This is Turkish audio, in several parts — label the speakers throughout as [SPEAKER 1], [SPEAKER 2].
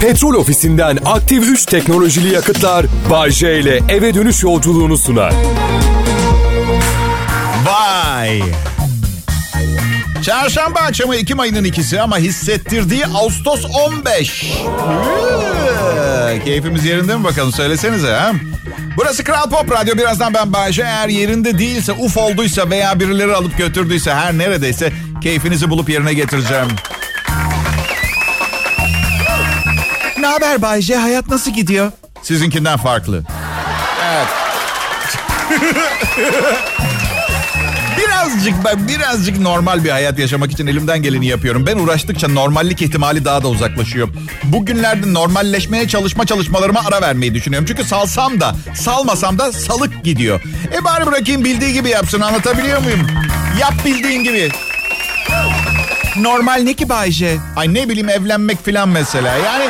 [SPEAKER 1] Petrol ofisinden aktif 3 teknolojili yakıtlar Bay J ile eve dönüş yolculuğunu sunar.
[SPEAKER 2] Vay. Çarşamba akşamı Ekim ayının ikisi ama hissettirdiği Ağustos 15. Ee, Keyfimiz yerinde mi bakalım söylesenize ha? Burası Kral Pop Radyo. Birazdan ben Bayşe. Eğer yerinde değilse, uf olduysa veya birileri alıp götürdüyse her neredeyse keyfinizi bulup yerine getireceğim. Haber Bayce? Hayat nasıl gidiyor? Sizinkinden farklı. Evet. birazcık ben birazcık normal bir hayat yaşamak için elimden geleni yapıyorum. Ben uğraştıkça normallik ihtimali daha da uzaklaşıyor. Bugünlerde normalleşmeye çalışma çalışmalarıma ara vermeyi düşünüyorum. Çünkü salsam da salmasam da salık gidiyor. E bari bırakayım bildiği gibi yapsın anlatabiliyor muyum? Yap bildiğin gibi. Normal ne ki Bayce? Ay ne bileyim evlenmek filan mesela. Yani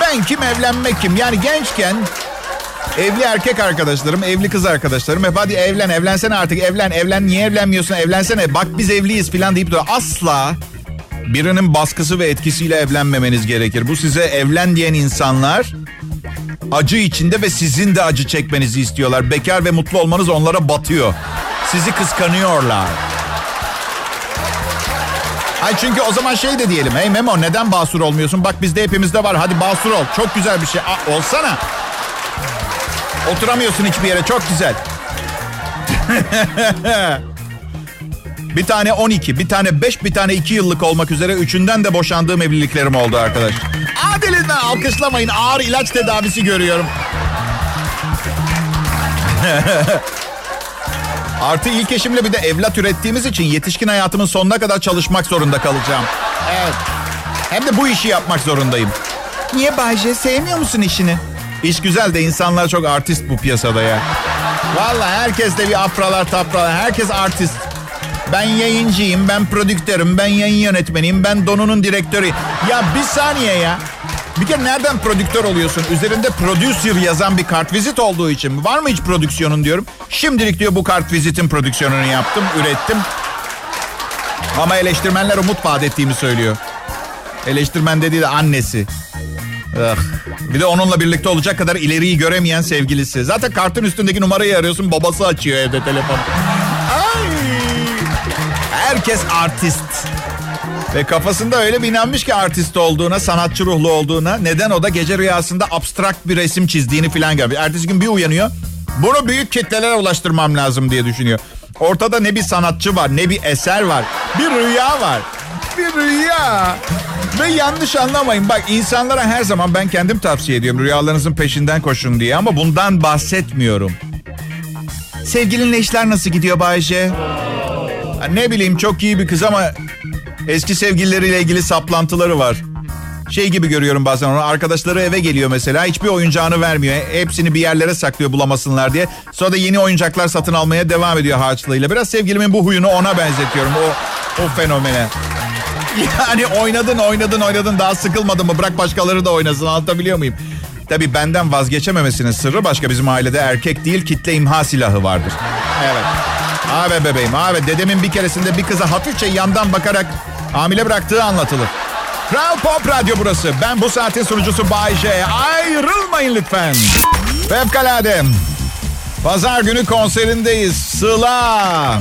[SPEAKER 2] ben kim evlenmek kim? Yani gençken evli erkek arkadaşlarım, evli kız arkadaşlarım hep hadi evlen, evlensene artık evlen, evlen niye evlenmiyorsun, evlensene bak biz evliyiz filan deyip duruyor. Asla birinin baskısı ve etkisiyle evlenmemeniz gerekir. Bu size evlen diyen insanlar acı içinde ve sizin de acı çekmenizi istiyorlar. Bekar ve mutlu olmanız onlara batıyor. Sizi kıskanıyorlar. Ay çünkü o zaman şey de diyelim. Hey Memo neden basur olmuyorsun? Bak bizde hepimizde var. Hadi basur ol. Çok güzel bir şey. Aa, olsana. Oturamıyorsun hiçbir yere. Çok güzel. bir tane 12, bir tane 5, bir tane 2 yıllık olmak üzere üçünden de boşandığım evliliklerim oldu arkadaş. Hadi lütfen alkışlamayın. Ağır ilaç tedavisi görüyorum. Artı ilk eşimle bir de evlat ürettiğimiz için yetişkin hayatımın sonuna kadar çalışmak zorunda kalacağım. Evet. Hem de bu işi yapmak zorundayım. Niye Bayce? Sevmiyor musun işini? İş güzel de insanlar çok artist bu piyasada ya. Vallahi herkes de bir afralar tapralar. Herkes artist. Ben yayıncıyım, ben prodüktörüm, ben yayın yönetmeniyim, ben Donu'nun direktörü. Ya bir saniye ya. Bir kere nereden prodüktör oluyorsun? Üzerinde producer yazan bir kartvizit olduğu için? Var mı hiç prodüksiyonun diyorum. Şimdilik diyor bu kartvizitin prodüksiyonunu yaptım, ürettim. Ama eleştirmenler umut vaat ettiğimi söylüyor. Eleştirmen dediği de annesi. Ah. Bir de onunla birlikte olacak kadar ileriyi göremeyen sevgilisi. Zaten kartın üstündeki numarayı arıyorsun babası açıyor evde telefon. Ay. Herkes artist. Ve kafasında öyle bir inanmış ki artist olduğuna, sanatçı ruhlu olduğuna. Neden o da gece rüyasında abstrakt bir resim çizdiğini falan görüyor. Ertesi gün bir uyanıyor. Bunu büyük kitlelere ulaştırmam lazım diye düşünüyor. Ortada ne bir sanatçı var, ne bir eser var. Bir rüya var. Bir rüya. Ve yanlış anlamayın. Bak insanlara her zaman ben kendim tavsiye ediyorum. Rüyalarınızın peşinden koşun diye. Ama bundan bahsetmiyorum. Sevgilinle işler nasıl gidiyor Bayce? Ne bileyim çok iyi bir kız ama eski sevgilileriyle ilgili saplantıları var. Şey gibi görüyorum bazen onu. Arkadaşları eve geliyor mesela. Hiçbir oyuncağını vermiyor. Hepsini bir yerlere saklıyor bulamasınlar diye. Sonra da yeni oyuncaklar satın almaya devam ediyor harçlığıyla. Biraz sevgilimin bu huyunu ona benzetiyorum. O, o fenomene. Yani oynadın oynadın oynadın daha sıkılmadın mı? Bırak başkaları da oynasın anlatabiliyor muyum? Tabii benden vazgeçememesinin sırrı başka bizim ailede erkek değil kitle imha silahı vardır. Evet. Abi bebeğim abi dedemin bir keresinde bir kıza hafifçe yandan bakarak hamile bıraktığı anlatılır. Kral Pop Radyo burası. Ben bu saatin sunucusu Bay J. Ayrılmayın lütfen. Fevkalade. Pazar günü konserindeyiz. Sıla.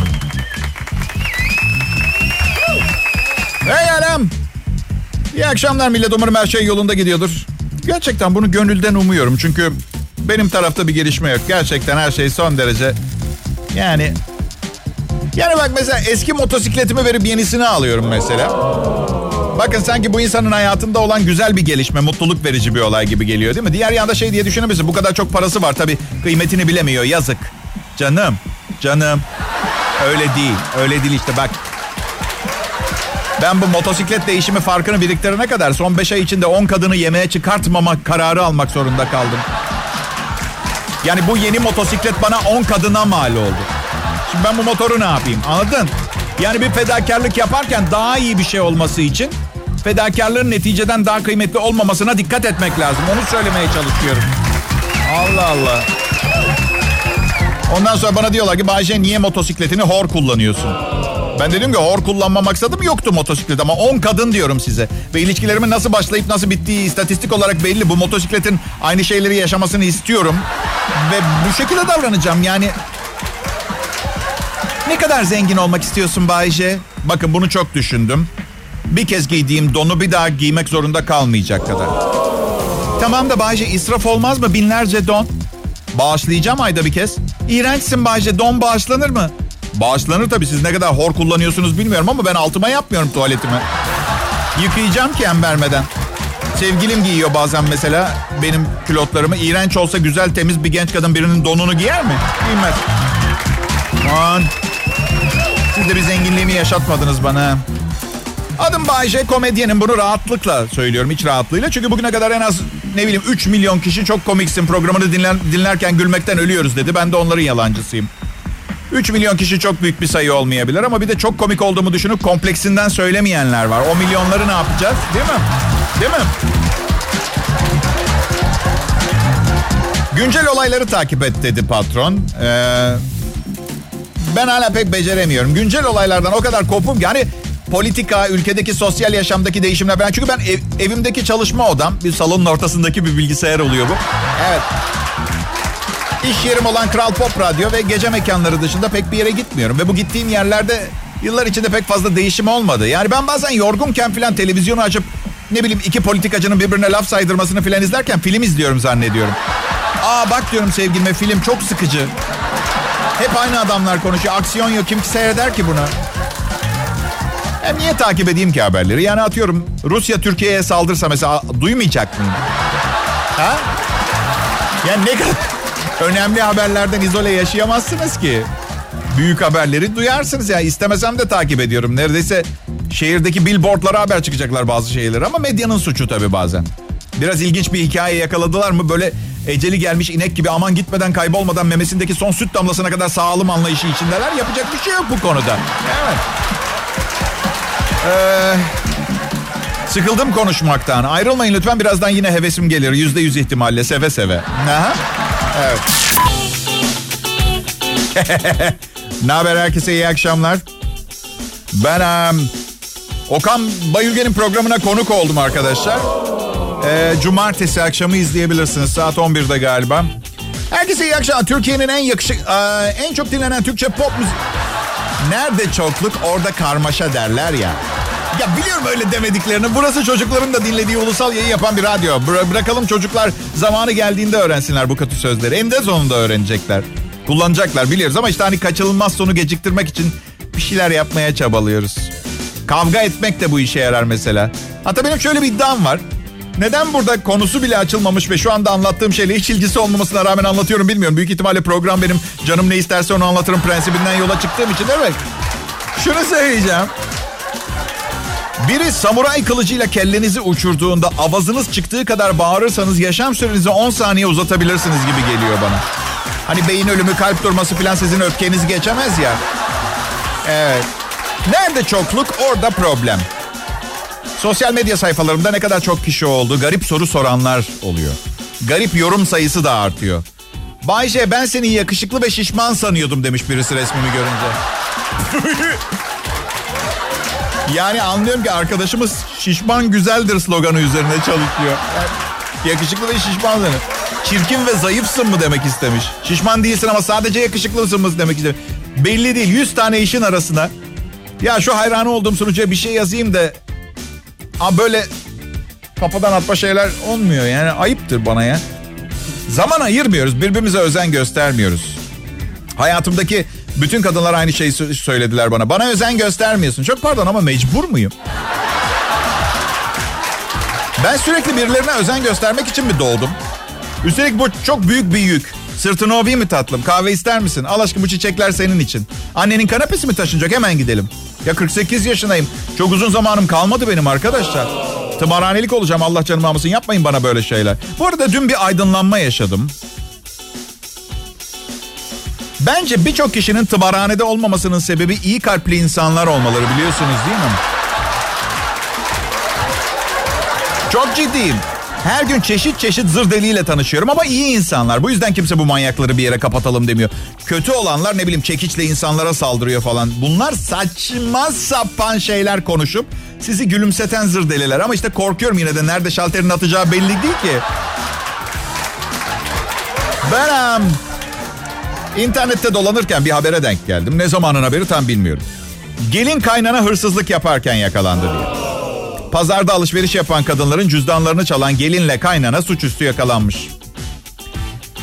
[SPEAKER 2] Hey anam. İyi akşamlar millet. Umarım her şey yolunda gidiyordur. Gerçekten bunu gönülden umuyorum. Çünkü benim tarafta bir gelişme yok. Gerçekten her şey son derece... Yani... Yani bak mesela eski motosikletimi verip yenisini alıyorum mesela. Bakın sanki bu insanın hayatında olan güzel bir gelişme, mutluluk verici bir olay gibi geliyor değil mi? Diğer yanda şey diye düşünebilirsin. Bu kadar çok parası var tabii kıymetini bilemiyor. Yazık. Canım, canım. Öyle değil, öyle değil işte bak. Ben bu motosiklet değişimi farkını biriktirene kadar son 5 ay içinde 10 kadını yemeğe çıkartmamak kararı almak zorunda kaldım. Yani bu yeni motosiklet bana 10 kadına mal oldu. Şimdi ben bu motoru ne yapayım anladın? Yani bir fedakarlık yaparken daha iyi bir şey olması için fedakarlığın neticeden daha kıymetli olmamasına dikkat etmek lazım. Onu söylemeye çalışıyorum. Allah Allah. Ondan sonra bana diyorlar ki Bayce niye motosikletini hor kullanıyorsun? Ben dedim ki hor kullanma maksadım yoktu motosiklet ama 10 kadın diyorum size. Ve ilişkilerimin nasıl başlayıp nasıl bittiği istatistik olarak belli. Bu motosikletin aynı şeyleri yaşamasını istiyorum. Ve bu şekilde davranacağım yani. Ne kadar zengin olmak istiyorsun Bayce? Bakın bunu çok düşündüm. Bir kez giydiğim donu bir daha giymek zorunda kalmayacak kadar. Tamam da Bayce israf olmaz mı? Binlerce don. Bağışlayacağım ayda bir kez. İğrençsin Bayce. Don bağışlanır mı? Bağışlanır tabii. Siz ne kadar hor kullanıyorsunuz bilmiyorum ama ben altıma yapmıyorum tuvaletimi. Yıkayacağım ki em vermeden. Sevgilim giyiyor bazen mesela benim külotlarımı. İğrenç olsa güzel temiz bir genç kadın birinin donunu giyer mi? Giymez. Aman. Siz de bir zenginliğimi yaşatmadınız bana. Adım Bayce, komedyenim. Bunu rahatlıkla söylüyorum, iç rahatlığıyla. Çünkü bugüne kadar en az ne bileyim 3 milyon kişi çok komiksin programını dinler, dinlerken gülmekten ölüyoruz dedi. Ben de onların yalancısıyım. 3 milyon kişi çok büyük bir sayı olmayabilir ama bir de çok komik olduğumu düşünüp kompleksinden söylemeyenler var. O milyonları ne yapacağız? Değil mi? Değil mi? Güncel olayları takip et dedi patron. Ee, ben hala pek beceremiyorum. Güncel olaylardan o kadar kopum yani politika, ülkedeki sosyal yaşamdaki değişimler ben çünkü ben ev, evimdeki çalışma odam bir salonun ortasındaki bir bilgisayar oluyor bu. Evet. İş yerim olan Kral Pop Radyo ve gece mekanları dışında pek bir yere gitmiyorum ve bu gittiğim yerlerde yıllar içinde pek fazla değişim olmadı. Yani ben bazen yorgunken falan televizyonu açıp ne bileyim iki politikacının birbirine laf saydırmasını falan izlerken film izliyorum zannediyorum. Aa bak diyorum sevgilime film çok sıkıcı. Hep aynı adamlar konuşuyor. Aksiyon yok. Kim seyreder ki bunu? Hem niye takip edeyim ki haberleri? Yani atıyorum Rusya Türkiye'ye saldırsa mesela duymayacak mıyım? Ha? Yani ne kadar önemli haberlerden izole yaşayamazsınız ki. Büyük haberleri duyarsınız ya. Yani. İstemesem de takip ediyorum. Neredeyse şehirdeki billboardlara haber çıkacaklar bazı şeyleri ama medyanın suçu tabii bazen. Biraz ilginç bir hikaye yakaladılar mı böyle eceli gelmiş inek gibi aman gitmeden kaybolmadan memesindeki son süt damlasına kadar sağlam anlayışı içindeler. Yapacak bir şey yok bu konuda. Evet. Ee, sıkıldım konuşmaktan. Ayrılmayın lütfen birazdan yine hevesim gelir. Yüzde yüz ihtimalle seve seve. Aha. Evet. ne haber herkese iyi akşamlar. Ben um, Okan Bayülgen'in programına konuk oldum arkadaşlar. Ee, cumartesi akşamı izleyebilirsiniz. Saat 11'de galiba. Herkese iyi akşamlar. Türkiye'nin en yakışık, e, en çok dinlenen Türkçe pop müzik... Nerede çokluk orada karmaşa derler ya. Ya biliyorum öyle demediklerini. Burası çocukların da dinlediği ulusal yayın yapan bir radyo. Bıra- bırakalım çocuklar zamanı geldiğinde öğrensinler bu kötü sözleri. Hem de sonunda öğrenecekler. Kullanacaklar biliyoruz ama işte hani kaçınılmaz sonu geciktirmek için bir şeyler yapmaya çabalıyoruz. Kavga etmek de bu işe yarar mesela. Hatta benim şöyle bir iddiam var. Neden burada konusu bile açılmamış ve şu anda anlattığım şeyle hiç ilgisi olmamasına rağmen anlatıyorum bilmiyorum. Büyük ihtimalle program benim canım ne isterse onu anlatırım prensibinden yola çıktığım için evet. Şunu söyleyeceğim. Biri samuray kılıcıyla kellenizi uçurduğunda avazınız çıktığı kadar bağırırsanız yaşam sürenizi 10 saniye uzatabilirsiniz gibi geliyor bana. Hani beyin ölümü, kalp durması falan sizin öfkenizi geçemez ya. Evet. Nerede çokluk orada problem. Sosyal medya sayfalarımda ne kadar çok kişi oldu, garip soru soranlar oluyor. Garip yorum sayısı da artıyor. Bayşe ben seni yakışıklı ve şişman sanıyordum demiş birisi resmimi görünce. yani anlıyorum ki arkadaşımız şişman güzeldir sloganı üzerine çalışıyor. Yani yakışıklı ve şişman sanıyor. Çirkin ve zayıfsın mı demek istemiş. Şişman değilsin ama sadece yakışıklısın mı demek istemiş. Belli değil 100 tane işin arasına. Ya şu hayranı olduğum sunucuya bir şey yazayım da Ama böyle kafadan atma şeyler olmuyor yani ayıptır bana ya. Zaman ayırmıyoruz birbirimize özen göstermiyoruz. Hayatımdaki bütün kadınlar aynı şeyi söylediler bana. Bana özen göstermiyorsun. Çok pardon ama mecbur muyum? Ben sürekli birilerine özen göstermek için mi doğdum? Üstelik bu çok büyük bir yük. Sırtını ovayım mı tatlım? Kahve ister misin? Al aşkım bu çiçekler senin için. Annenin kanepesi mi taşınacak? Hemen gidelim. Ya 48 yaşındayım. Çok uzun zamanım kalmadı benim arkadaşlar. Tımarhanelik olacağım Allah canımı almasın. Yapmayın bana böyle şeyler. Bu arada dün bir aydınlanma yaşadım. Bence birçok kişinin tımarhanede olmamasının sebebi iyi kalpli insanlar olmaları biliyorsunuz değil mi? Çok ciddiyim. Her gün çeşit çeşit zır deliyle tanışıyorum ama iyi insanlar. Bu yüzden kimse bu manyakları bir yere kapatalım demiyor. Kötü olanlar ne bileyim çekiçle insanlara saldırıyor falan. Bunlar saçma sapan şeyler konuşup sizi gülümseten zır deliler. Ama işte korkuyorum yine de nerede şalterin atacağı belli değil ki. Ben um, internette dolanırken bir habere denk geldim. Ne zamanın haberi tam bilmiyorum. Gelin kaynana hırsızlık yaparken yakalandı diye. Pazarda alışveriş yapan kadınların cüzdanlarını çalan gelinle kaynana suçüstü yakalanmış.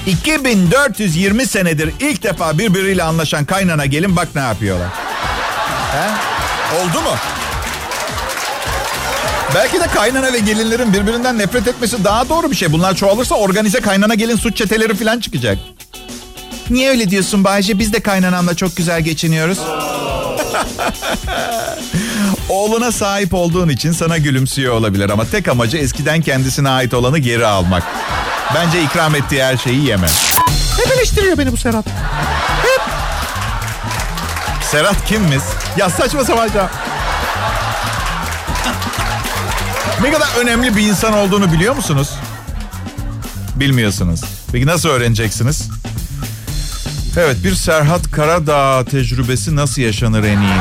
[SPEAKER 2] 2420 senedir ilk defa birbiriyle anlaşan kaynana gelin bak ne yapıyorlar. He? Oldu mu? Belki de kaynana ve gelinlerin birbirinden nefret etmesi daha doğru bir şey. Bunlar çoğalırsa organize kaynana gelin suç çeteleri falan çıkacak. Niye öyle diyorsun Bayce? Biz de kaynanamla çok güzel geçiniyoruz. Oğluna sahip olduğun için sana gülümsüyor olabilir ama tek amacı eskiden kendisine ait olanı geri almak. Bence ikram ettiği her şeyi yeme.
[SPEAKER 3] Hep eleştiriyor beni bu Serhat. Hep.
[SPEAKER 2] Serhat kimmiz? Ya saçma sapan ya. Ne kadar önemli bir insan olduğunu biliyor musunuz? Bilmiyorsunuz. Peki nasıl öğreneceksiniz? Evet bir Serhat Karadağ tecrübesi nasıl yaşanır en iyi?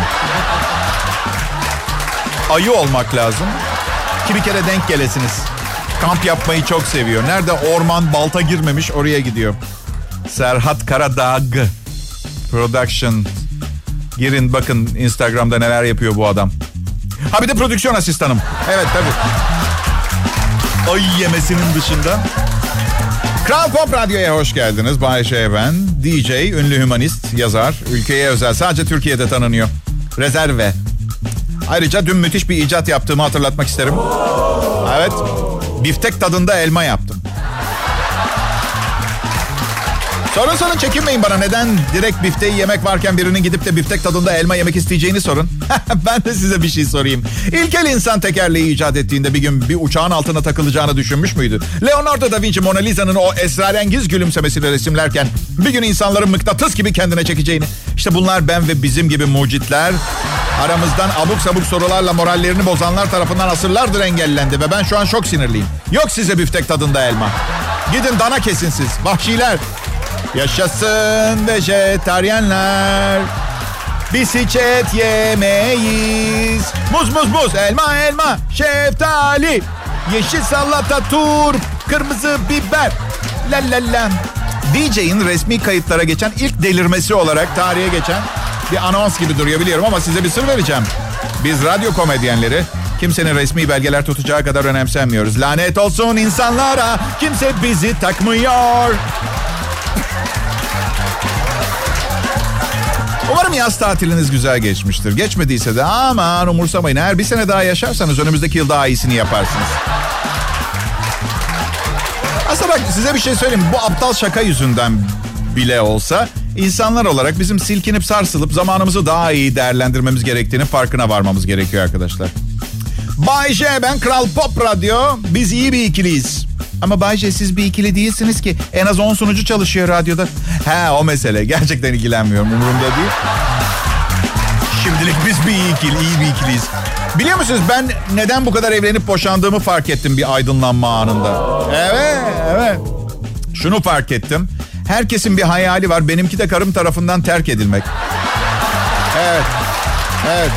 [SPEAKER 2] Ayı olmak lazım. Ki bir kere denk gelesiniz. Kamp yapmayı çok seviyor. Nerede orman balta girmemiş oraya gidiyor. Serhat Karadağ Production. Girin bakın Instagram'da neler yapıyor bu adam. Ha bir de prodüksiyon asistanım. Evet tabii. Ay yemesinin dışında. Kral Pop Radyo'ya hoş geldiniz. Bay J ben. DJ, ünlü hümanist, yazar. Ülkeye özel. Sadece Türkiye'de tanınıyor. Rezerve. Ayrıca dün müthiş bir icat yaptığımı hatırlatmak isterim. Evet. Biftek tadında elma yaptım. Sorun sorun çekinmeyin bana. Neden direkt bifteyi yemek varken birinin gidip de biftek tadında elma yemek isteyeceğini sorun. ben de size bir şey sorayım. İlkel insan tekerleği icat ettiğinde bir gün bir uçağın altına takılacağını düşünmüş müydü? Leonardo da Vinci Mona Lisa'nın o esrarengiz gülümsemesiyle resimlerken bir gün insanların mıknatıs gibi kendine çekeceğini. İşte bunlar ben ve bizim gibi mucitler aramızdan abuk sabuk sorularla morallerini bozanlar tarafından asırlardır engellendi ve ben şu an çok sinirliyim. Yok size biftek tadında elma. Gidin dana kesin siz. Vahşiler. Yaşasın vejetaryenler. Biz hiç et yemeyiz. Muz muz muz, elma elma, şeftali. Yeşil salata, turp, kırmızı biber. La la la. DJ'in resmi kayıtlara geçen ilk delirmesi olarak tarihe geçen bir anons gibi duruyor biliyorum ama size bir sır vereceğim. Biz radyo komedyenleri kimsenin resmi belgeler tutacağı kadar önemsenmiyoruz. Lanet olsun insanlara kimse bizi takmıyor. Umarım yaz tatiliniz güzel geçmiştir. Geçmediyse de aman umursamayın. Eğer bir sene daha yaşarsanız önümüzdeki yıl daha iyisini yaparsınız. Aslında bak size bir şey söyleyeyim. Bu aptal şaka yüzünden bile olsa insanlar olarak bizim silkinip sarsılıp zamanımızı daha iyi değerlendirmemiz gerektiğini farkına varmamız gerekiyor arkadaşlar. Bay J ben Kral Pop Radyo. Biz iyi bir ikiliyiz. Ama Bay J siz bir ikili değilsiniz ki. En az 10 sunucu çalışıyor radyoda. He o mesele. Gerçekten ilgilenmiyorum. Umurumda değil. Şimdilik biz bir iyi ikili, iyi bir ikiliyiz. Biliyor musunuz ben neden bu kadar evlenip boşandığımı fark ettim bir aydınlanma anında. Evet, evet. Şunu fark ettim. Herkesin bir hayali var. Benimki de karım tarafından terk edilmek. Evet. Evet.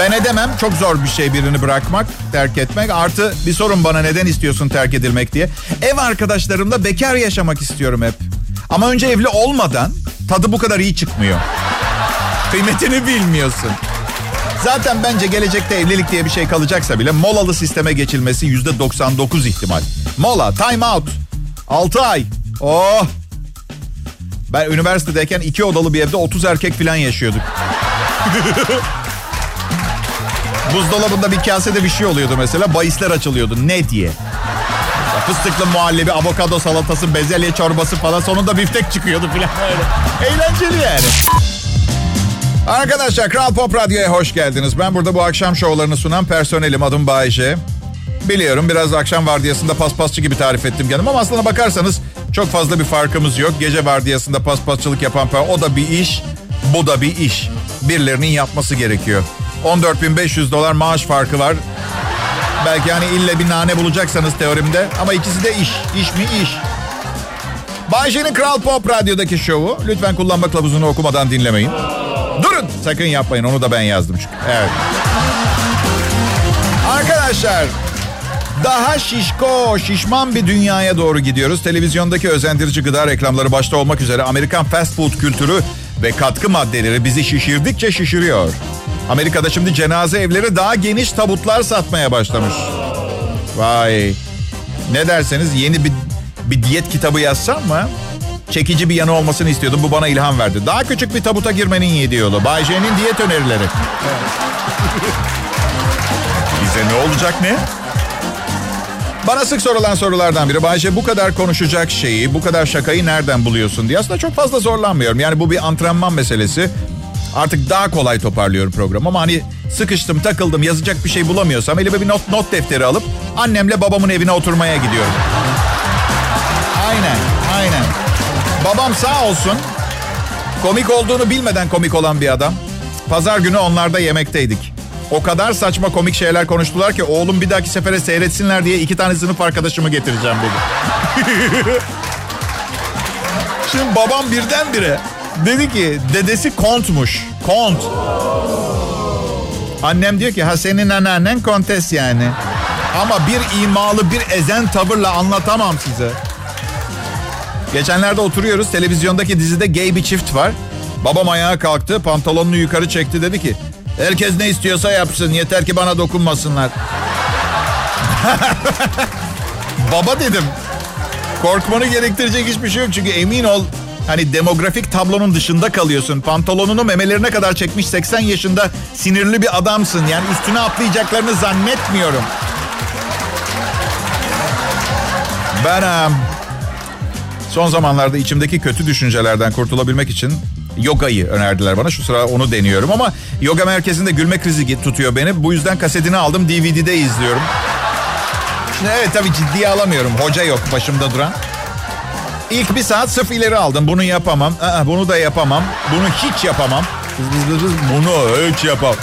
[SPEAKER 2] Ben edemem. Çok zor bir şey birini bırakmak, terk etmek. Artı bir sorun bana neden istiyorsun terk edilmek diye. Ev arkadaşlarımla bekar yaşamak istiyorum hep. Ama önce evli olmadan tadı bu kadar iyi çıkmıyor. Kıymetini bilmiyorsun. Zaten bence gelecekte evlilik diye bir şey kalacaksa bile molalı sisteme geçilmesi yüzde 99 ihtimal. Mola, time out. 6 ay. Oh. Ben üniversitedeyken iki odalı bir evde 30 erkek falan yaşıyorduk. Buzdolabında bir kasede bir şey oluyordu mesela. Bahisler açılıyordu. Ne diye? Fıstıklı muhallebi, avokado salatası, bezelye çorbası falan. Sonunda biftek çıkıyordu falan böyle. Eğlenceli yani. Arkadaşlar Kral Pop Radyo'ya hoş geldiniz. Ben burada bu akşam şovlarını sunan personelim. Adım Bayece. Biliyorum biraz akşam vardiyasında paspasçı gibi tarif ettim canım ama aslına bakarsanız çok fazla bir farkımız yok. Gece vardiyasında paspasçılık yapan o da bir iş, bu da bir iş. Birilerinin yapması gerekiyor. 14.500 dolar maaş farkı var. Belki hani ille bir nane bulacaksanız teorimde. Ama ikisi de iş. İş mi iş. Bayşe'nin Kral Pop Radyo'daki şovu. Lütfen kullanma kılavuzunu okumadan dinlemeyin. Durun. Sakın yapmayın. Onu da ben yazdım çünkü. Evet. Arkadaşlar daha şişko, şişman bir dünyaya doğru gidiyoruz. Televizyondaki özendirici gıda reklamları başta olmak üzere Amerikan fast food kültürü ve katkı maddeleri bizi şişirdikçe şişiriyor. Amerika'da şimdi cenaze evleri daha geniş tabutlar satmaya başlamış. Vay. Ne derseniz yeni bir, bir diyet kitabı yazsam mı? Çekici bir yanı olmasını istiyordum. Bu bana ilham verdi. Daha küçük bir tabuta girmenin yediği yolu. Bay J'nin diyet önerileri. Bize ne olacak ne? Bana sık sorulan sorulardan biri. Bayce bu kadar konuşacak şeyi, bu kadar şakayı nereden buluyorsun diye. Aslında çok fazla zorlanmıyorum. Yani bu bir antrenman meselesi. Artık daha kolay toparlıyorum programı ama hani sıkıştım, takıldım, yazacak bir şey bulamıyorsam elime bir not, not defteri alıp annemle babamın evine oturmaya gidiyorum. Aynen, aynen. Babam sağ olsun komik olduğunu bilmeden komik olan bir adam. Pazar günü onlarda yemekteydik. O kadar saçma komik şeyler konuştular ki oğlum bir dahaki sefere seyretsinler diye iki tane sınıf arkadaşımı getireceğim dedi. Şimdi babam birdenbire dedi ki dedesi kontmuş. Kont. Annem diyor ki ha senin anneannen kontes yani. Ama bir imalı bir ezen tavırla anlatamam size. Geçenlerde oturuyoruz televizyondaki dizide gay bir çift var. Babam ayağa kalktı pantolonunu yukarı çekti dedi ki Herkes ne istiyorsa yapsın. Yeter ki bana dokunmasınlar. Baba dedim. Korkmanı gerektirecek hiçbir şey yok. Çünkü emin ol hani demografik tablonun dışında kalıyorsun. Pantolonunu memelerine kadar çekmiş 80 yaşında sinirli bir adamsın. Yani üstüne atlayacaklarını zannetmiyorum. Ben son zamanlarda içimdeki kötü düşüncelerden kurtulabilmek için yogayı önerdiler bana. Şu sıra onu deniyorum ama yoga merkezinde gülme krizi tutuyor beni. Bu yüzden kasetini aldım DVD'de izliyorum. Şimdi evet tabii ciddiye alamıyorum. Hoca yok başımda duran. İlk bir saat sırf ileri aldım. Bunu yapamam. Aa, bunu da yapamam. Bunu hiç yapamam. Bunu hiç yapamam.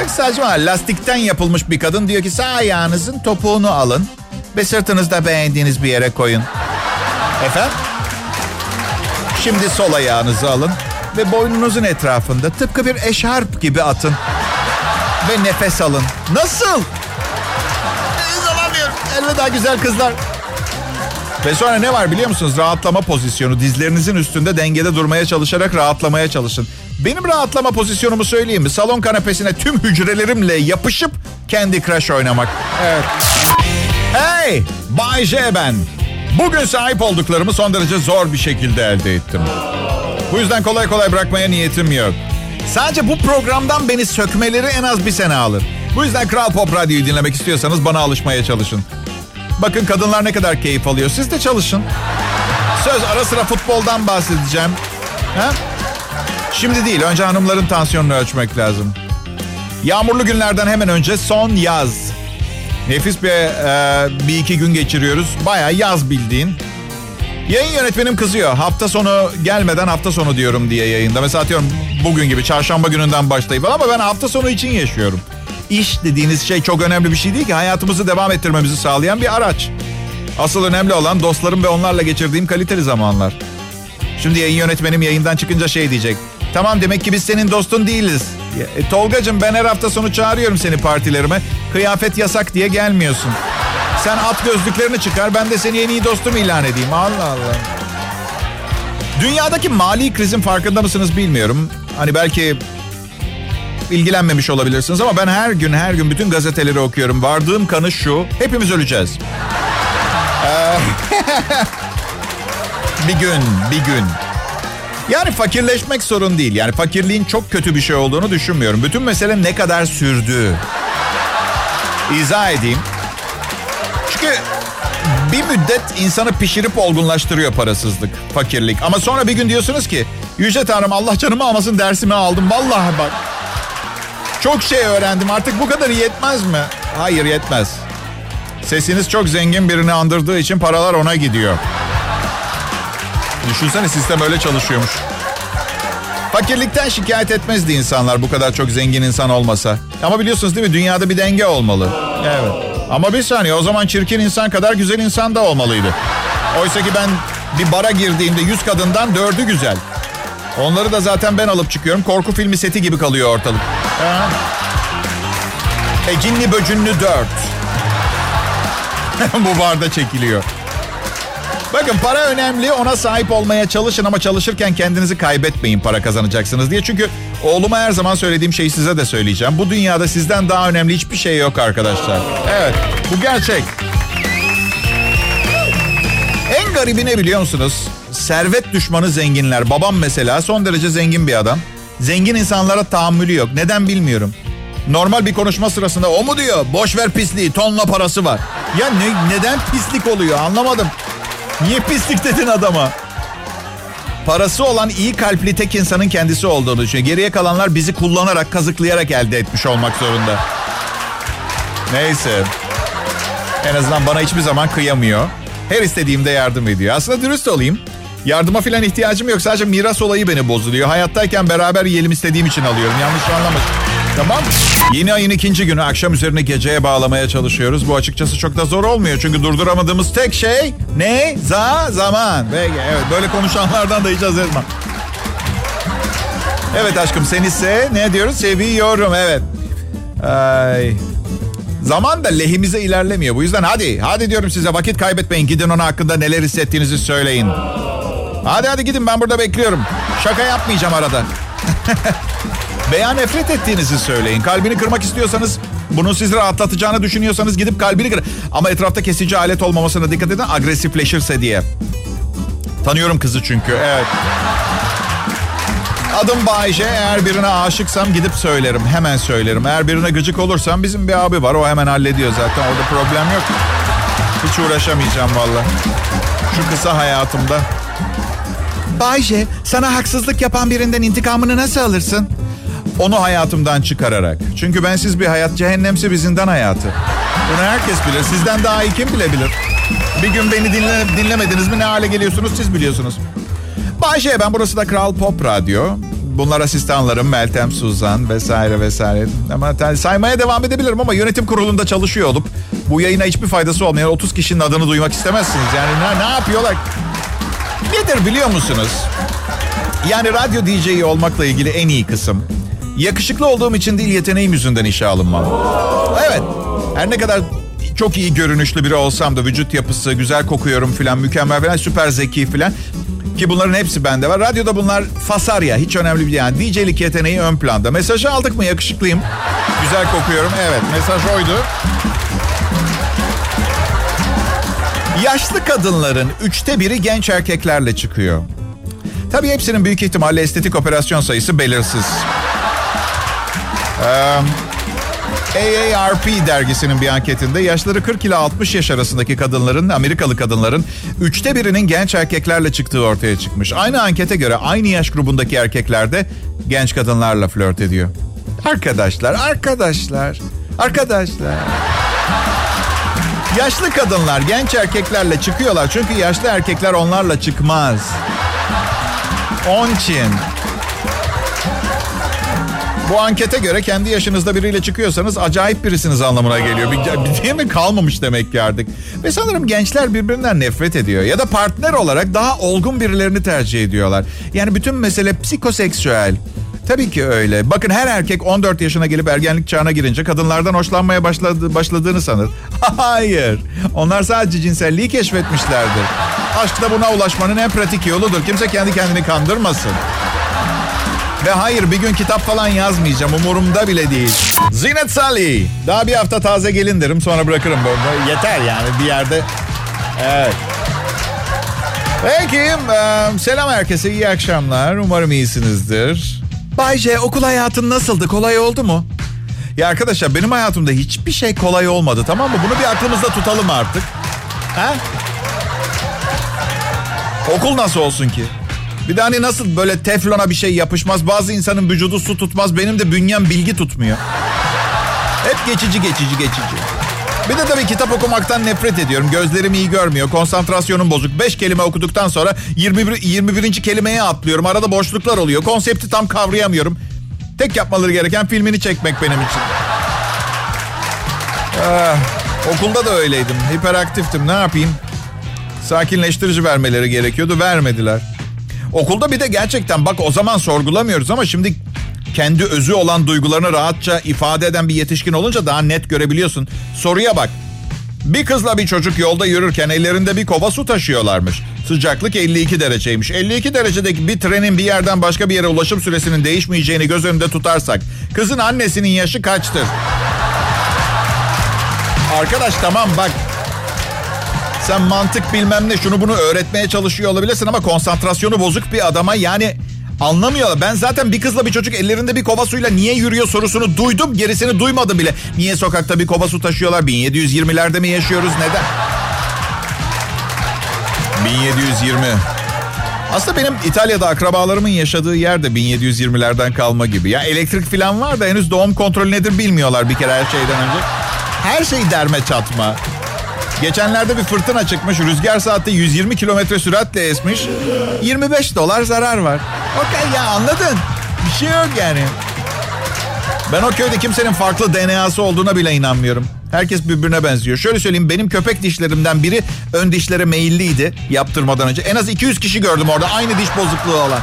[SPEAKER 2] Çok saçma. Lastikten yapılmış bir kadın diyor ki sağ ayağınızın topuğunu alın ve sırtınızda beğendiğiniz bir yere koyun. Efendim? Şimdi sol ayağınızı alın ve boynunuzun etrafında tıpkı bir eşarp gibi atın. Ve nefes alın. Nasıl? Nefes alamıyorum. Elveda güzel kızlar. Ve sonra ne var biliyor musunuz? Rahatlama pozisyonu. Dizlerinizin üstünde dengede durmaya çalışarak rahatlamaya çalışın. Benim rahatlama pozisyonumu söyleyeyim mi? Salon kanepesine tüm hücrelerimle yapışıp kendi Crush oynamak. Evet. Hey! Bay J ben. Bugün sahip olduklarımı son derece zor bir şekilde elde ettim. Bu yüzden kolay kolay bırakmaya niyetim yok. Sadece bu programdan beni sökmeleri en az bir sene alır. Bu yüzden Kral Pop Radyo'yu dinlemek istiyorsanız bana alışmaya çalışın. Bakın kadınlar ne kadar keyif alıyor. Siz de çalışın. Söz ara sıra futboldan bahsedeceğim. Ha? Şimdi değil. Önce hanımların tansiyonunu ölçmek lazım. Yağmurlu günlerden hemen önce son yaz. Nefis bir, e, bir iki gün geçiriyoruz. Baya yaz bildiğin. Yayın yönetmenim kızıyor. Hafta sonu gelmeden hafta sonu diyorum diye yayında. Mesela atıyorum bugün gibi çarşamba gününden başlayıp ama ben hafta sonu için yaşıyorum. İş dediğiniz şey çok önemli bir şey değil ki. Hayatımızı devam ettirmemizi sağlayan bir araç. Asıl önemli olan dostlarım ve onlarla geçirdiğim kaliteli zamanlar. Şimdi yayın yönetmenim yayından çıkınca şey diyecek. Tamam demek ki biz senin dostun değiliz. E, Tolgacığım ben her hafta sonu çağırıyorum seni partilerime. Kıyafet yasak diye gelmiyorsun. Sen at gözlüklerini çıkar ben de seni en iyi dostum ilan edeyim. Allah Allah. Dünyadaki mali krizin farkında mısınız bilmiyorum. Hani belki ilgilenmemiş olabilirsiniz ama ben her gün her gün bütün gazeteleri okuyorum. Vardığım kanı şu. Hepimiz öleceğiz. Ee, bir gün, bir gün. Yani fakirleşmek sorun değil. Yani fakirliğin çok kötü bir şey olduğunu düşünmüyorum. Bütün mesele ne kadar sürdüğü. İzah edeyim. Çünkü bir müddet insanı pişirip olgunlaştırıyor parasızlık, fakirlik. Ama sonra bir gün diyorsunuz ki Yüce Tanrım Allah canımı almasın dersimi aldım. Vallahi bak. Çok şey öğrendim artık bu kadar yetmez mi? Hayır yetmez. Sesiniz çok zengin birini andırdığı için paralar ona gidiyor. Düşünsene sistem öyle çalışıyormuş. Fakirlikten şikayet etmezdi insanlar bu kadar çok zengin insan olmasa. Ama biliyorsunuz değil mi dünyada bir denge olmalı. Evet. Ama bir saniye o zaman çirkin insan kadar güzel insan da olmalıydı. Oysa ki ben bir bara girdiğimde 100 kadından dördü güzel. Onları da zaten ben alıp çıkıyorum. Korku filmi seti gibi kalıyor ortalık. Ha. E cinli böcünlü dört. Bu barda çekiliyor. Bakın para önemli ona sahip olmaya çalışın ama çalışırken kendinizi kaybetmeyin para kazanacaksınız diye. Çünkü oğluma her zaman söylediğim şeyi size de söyleyeceğim. Bu dünyada sizden daha önemli hiçbir şey yok arkadaşlar. Evet bu gerçek. En garibi ne biliyor musunuz? Servet düşmanı zenginler. Babam mesela son derece zengin bir adam. Zengin insanlara tahammülü yok. Neden bilmiyorum. Normal bir konuşma sırasında o mu diyor? Boş ver pisliği tonla parası var. Ya ne, neden pislik oluyor anlamadım. Niye pislik dedin adama? Parası olan iyi kalpli tek insanın kendisi olduğunu düşünüyor. Geriye kalanlar bizi kullanarak, kazıklayarak elde etmiş olmak zorunda. Neyse. En azından bana hiçbir zaman kıyamıyor. Her istediğimde yardım ediyor. Aslında dürüst olayım. Yardıma falan ihtiyacım yok. Sadece miras olayı beni bozuluyor. Hayattayken beraber yiyelim istediğim için alıyorum. Yanlış anlamış. Tamam. Yeni ayın ikinci günü akşam üzerine geceye bağlamaya çalışıyoruz. Bu açıkçası çok da zor olmuyor. Çünkü durduramadığımız tek şey ne? Za zaman. Peki, evet böyle konuşanlardan da hiç haz. Evet aşkım sen ise ne diyoruz? Seviyorum evet. Ay. Zaman da lehimize ilerlemiyor. Bu yüzden hadi, hadi diyorum size vakit kaybetmeyin. Gidin ona hakkında neler hissettiğinizi söyleyin. Hadi hadi gidin ben burada bekliyorum. Şaka yapmayacağım arada. Veya nefret ettiğinizi söyleyin. Kalbini kırmak istiyorsanız, bunu sizi rahatlatacağını düşünüyorsanız gidip kalbini kır. Ama etrafta kesici alet olmamasına dikkat edin agresifleşirse diye. Tanıyorum kızı çünkü, evet. Adım Bayce. Eğer birine aşıksam gidip söylerim. Hemen söylerim. Eğer birine gıcık olursam bizim bir abi var. O hemen hallediyor zaten. Orada problem yok. Hiç uğraşamayacağım valla. Şu kısa hayatımda. Bayce, sana haksızlık yapan birinden intikamını nasıl alırsın? Onu hayatımdan çıkararak. Çünkü bensiz bir hayat cehennemsi bir zindan hayatı. Bunu herkes bilir. Sizden daha iyi kim bilebilir? Bir gün beni dinle, dinlemediniz mi ne hale geliyorsunuz siz biliyorsunuz. Bayşe ben burası da Kral Pop Radyo. Bunlar asistanlarım Meltem, Suzan vesaire vesaire. Ama saymaya devam edebilirim ama yönetim kurulunda çalışıyor olup bu yayına hiçbir faydası olmayan 30 kişinin adını duymak istemezsiniz. Yani ne, ne yapıyorlar? Nedir biliyor musunuz? Yani radyo DJ'i olmakla ilgili en iyi kısım. Yakışıklı olduğum için değil yeteneğim yüzünden işe alınmam. Evet. Her ne kadar çok iyi görünüşlü biri olsam da vücut yapısı, güzel kokuyorum filan, mükemmel falan, süper zeki filan. Ki bunların hepsi bende var. Radyoda bunlar fasarya. Hiç önemli bir yani. DJ'lik yeteneği ön planda. Mesajı aldık mı? Yakışıklıyım. Güzel kokuyorum. Evet. Mesaj oydu. Yaşlı kadınların üçte biri genç erkeklerle çıkıyor. Tabii hepsinin büyük ihtimalle estetik operasyon sayısı belirsiz. Ee, AARP dergisinin bir anketinde yaşları 40 ile 60 yaş arasındaki kadınların, Amerikalı kadınların üçte birinin genç erkeklerle çıktığı ortaya çıkmış. Aynı ankete göre aynı yaş grubundaki erkekler de genç kadınlarla flört ediyor. Arkadaşlar, arkadaşlar, arkadaşlar. Yaşlı kadınlar genç erkeklerle çıkıyorlar çünkü yaşlı erkekler onlarla çıkmaz. Onun için bu ankete göre kendi yaşınızda biriyle çıkıyorsanız acayip birisiniz anlamına geliyor. Bir, bir değil mi kalmamış demek ki artık. Ve sanırım gençler birbirinden nefret ediyor. Ya da partner olarak daha olgun birilerini tercih ediyorlar. Yani bütün mesele psikoseksüel. Tabii ki öyle. Bakın her erkek 14 yaşına gelip ergenlik çağına girince kadınlardan hoşlanmaya başladı, başladığını sanır. Hayır. Onlar sadece cinselliği keşfetmişlerdir. Aşk da buna ulaşmanın en pratik yoludur. Kimse kendi kendini kandırmasın. Ve hayır bir gün kitap falan yazmayacağım. Umurumda bile değil. Zinet Salih. Daha bir hafta taze gelin derim sonra bırakırım. Böyle. Yeter yani bir yerde. Evet. Peki. selam herkese. iyi akşamlar. Umarım iyisinizdir. Bay J okul hayatın nasıldı? Kolay oldu mu? Ya arkadaşlar benim hayatımda hiçbir şey kolay olmadı tamam mı? Bunu bir aklımızda tutalım artık. Ha? Okul nasıl olsun ki? Bir de hani nasıl böyle teflona bir şey yapışmaz. Bazı insanın vücudu su tutmaz. Benim de bünyem bilgi tutmuyor. Hep geçici geçici geçici. Bir de tabii kitap okumaktan nefret ediyorum. Gözlerim iyi görmüyor. Konsantrasyonum bozuk. Beş kelime okuduktan sonra 21. 21. kelimeye atlıyorum. Arada boşluklar oluyor. Konsepti tam kavrayamıyorum. Tek yapmaları gereken filmini çekmek benim için. Ah, okulda da öyleydim. Hiperaktiftim. Ne yapayım? Sakinleştirici vermeleri gerekiyordu. Vermediler. Okulda bir de gerçekten bak o zaman sorgulamıyoruz ama şimdi kendi özü olan duygularını rahatça ifade eden bir yetişkin olunca daha net görebiliyorsun. Soruya bak. Bir kızla bir çocuk yolda yürürken ellerinde bir kova su taşıyorlarmış. Sıcaklık 52 dereceymiş. 52 derecedeki bir trenin bir yerden başka bir yere ulaşım süresinin değişmeyeceğini göz önünde tutarsak kızın annesinin yaşı kaçtır? Arkadaş tamam bak sen mantık bilmem ne şunu bunu öğretmeye çalışıyor olabilirsin ama konsantrasyonu bozuk bir adama yani anlamıyorlar. Ben zaten bir kızla bir çocuk ellerinde bir kova suyla niye yürüyor sorusunu duydum gerisini duymadım bile. Niye sokakta bir kova su taşıyorlar 1720'lerde mi yaşıyoruz neden? 1720. Aslında benim İtalya'da akrabalarımın yaşadığı yer de 1720'lerden kalma gibi. Ya elektrik falan var da henüz doğum kontrolü nedir bilmiyorlar bir kere her şeyden önce. Her şey derme çatma. Geçenlerde bir fırtına çıkmış. Rüzgar saatte 120 kilometre süratle esmiş. 25 dolar zarar var. Okey ya anladın. Bir şey yok yani. Ben o köyde kimsenin farklı DNA'sı olduğuna bile inanmıyorum. Herkes birbirine benziyor. Şöyle söyleyeyim benim köpek dişlerimden biri ön dişlere meyilliydi yaptırmadan önce. En az 200 kişi gördüm orada aynı diş bozukluğu olan.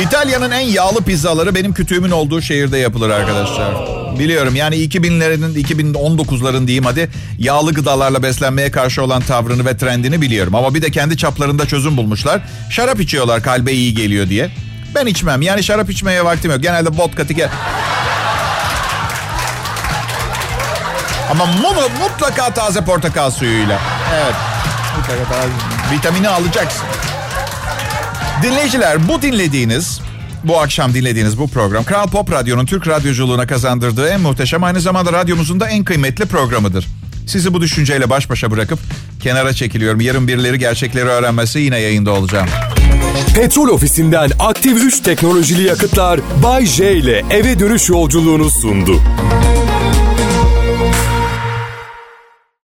[SPEAKER 2] İtalya'nın en yağlı pizzaları benim kütüğümün olduğu şehirde yapılır arkadaşlar. Biliyorum yani 2000'lerin 2019'ların diyeyim hadi yağlı gıdalarla beslenmeye karşı olan tavrını ve trendini biliyorum. Ama bir de kendi çaplarında çözüm bulmuşlar. Şarap içiyorlar kalbe iyi geliyor diye. Ben içmem yani şarap içmeye vaktim yok. Genelde vodka tike... Ama mu- mutlaka taze portakal suyuyla. Evet. Mutlaka taze. Vitamini alacaksın. Dinleyiciler bu dinlediğiniz bu akşam dinlediğiniz bu program Kral Pop Radyo'nun Türk radyoculuğuna kazandırdığı en muhteşem aynı zamanda radyomuzun da en kıymetli programıdır. Sizi bu düşünceyle baş başa bırakıp kenara çekiliyorum. Yarın birileri gerçekleri öğrenmesi yine yayında olacağım.
[SPEAKER 1] Petrol ofisinden aktif 3 teknolojili yakıtlar Bay J ile eve dönüş yolculuğunu sundu.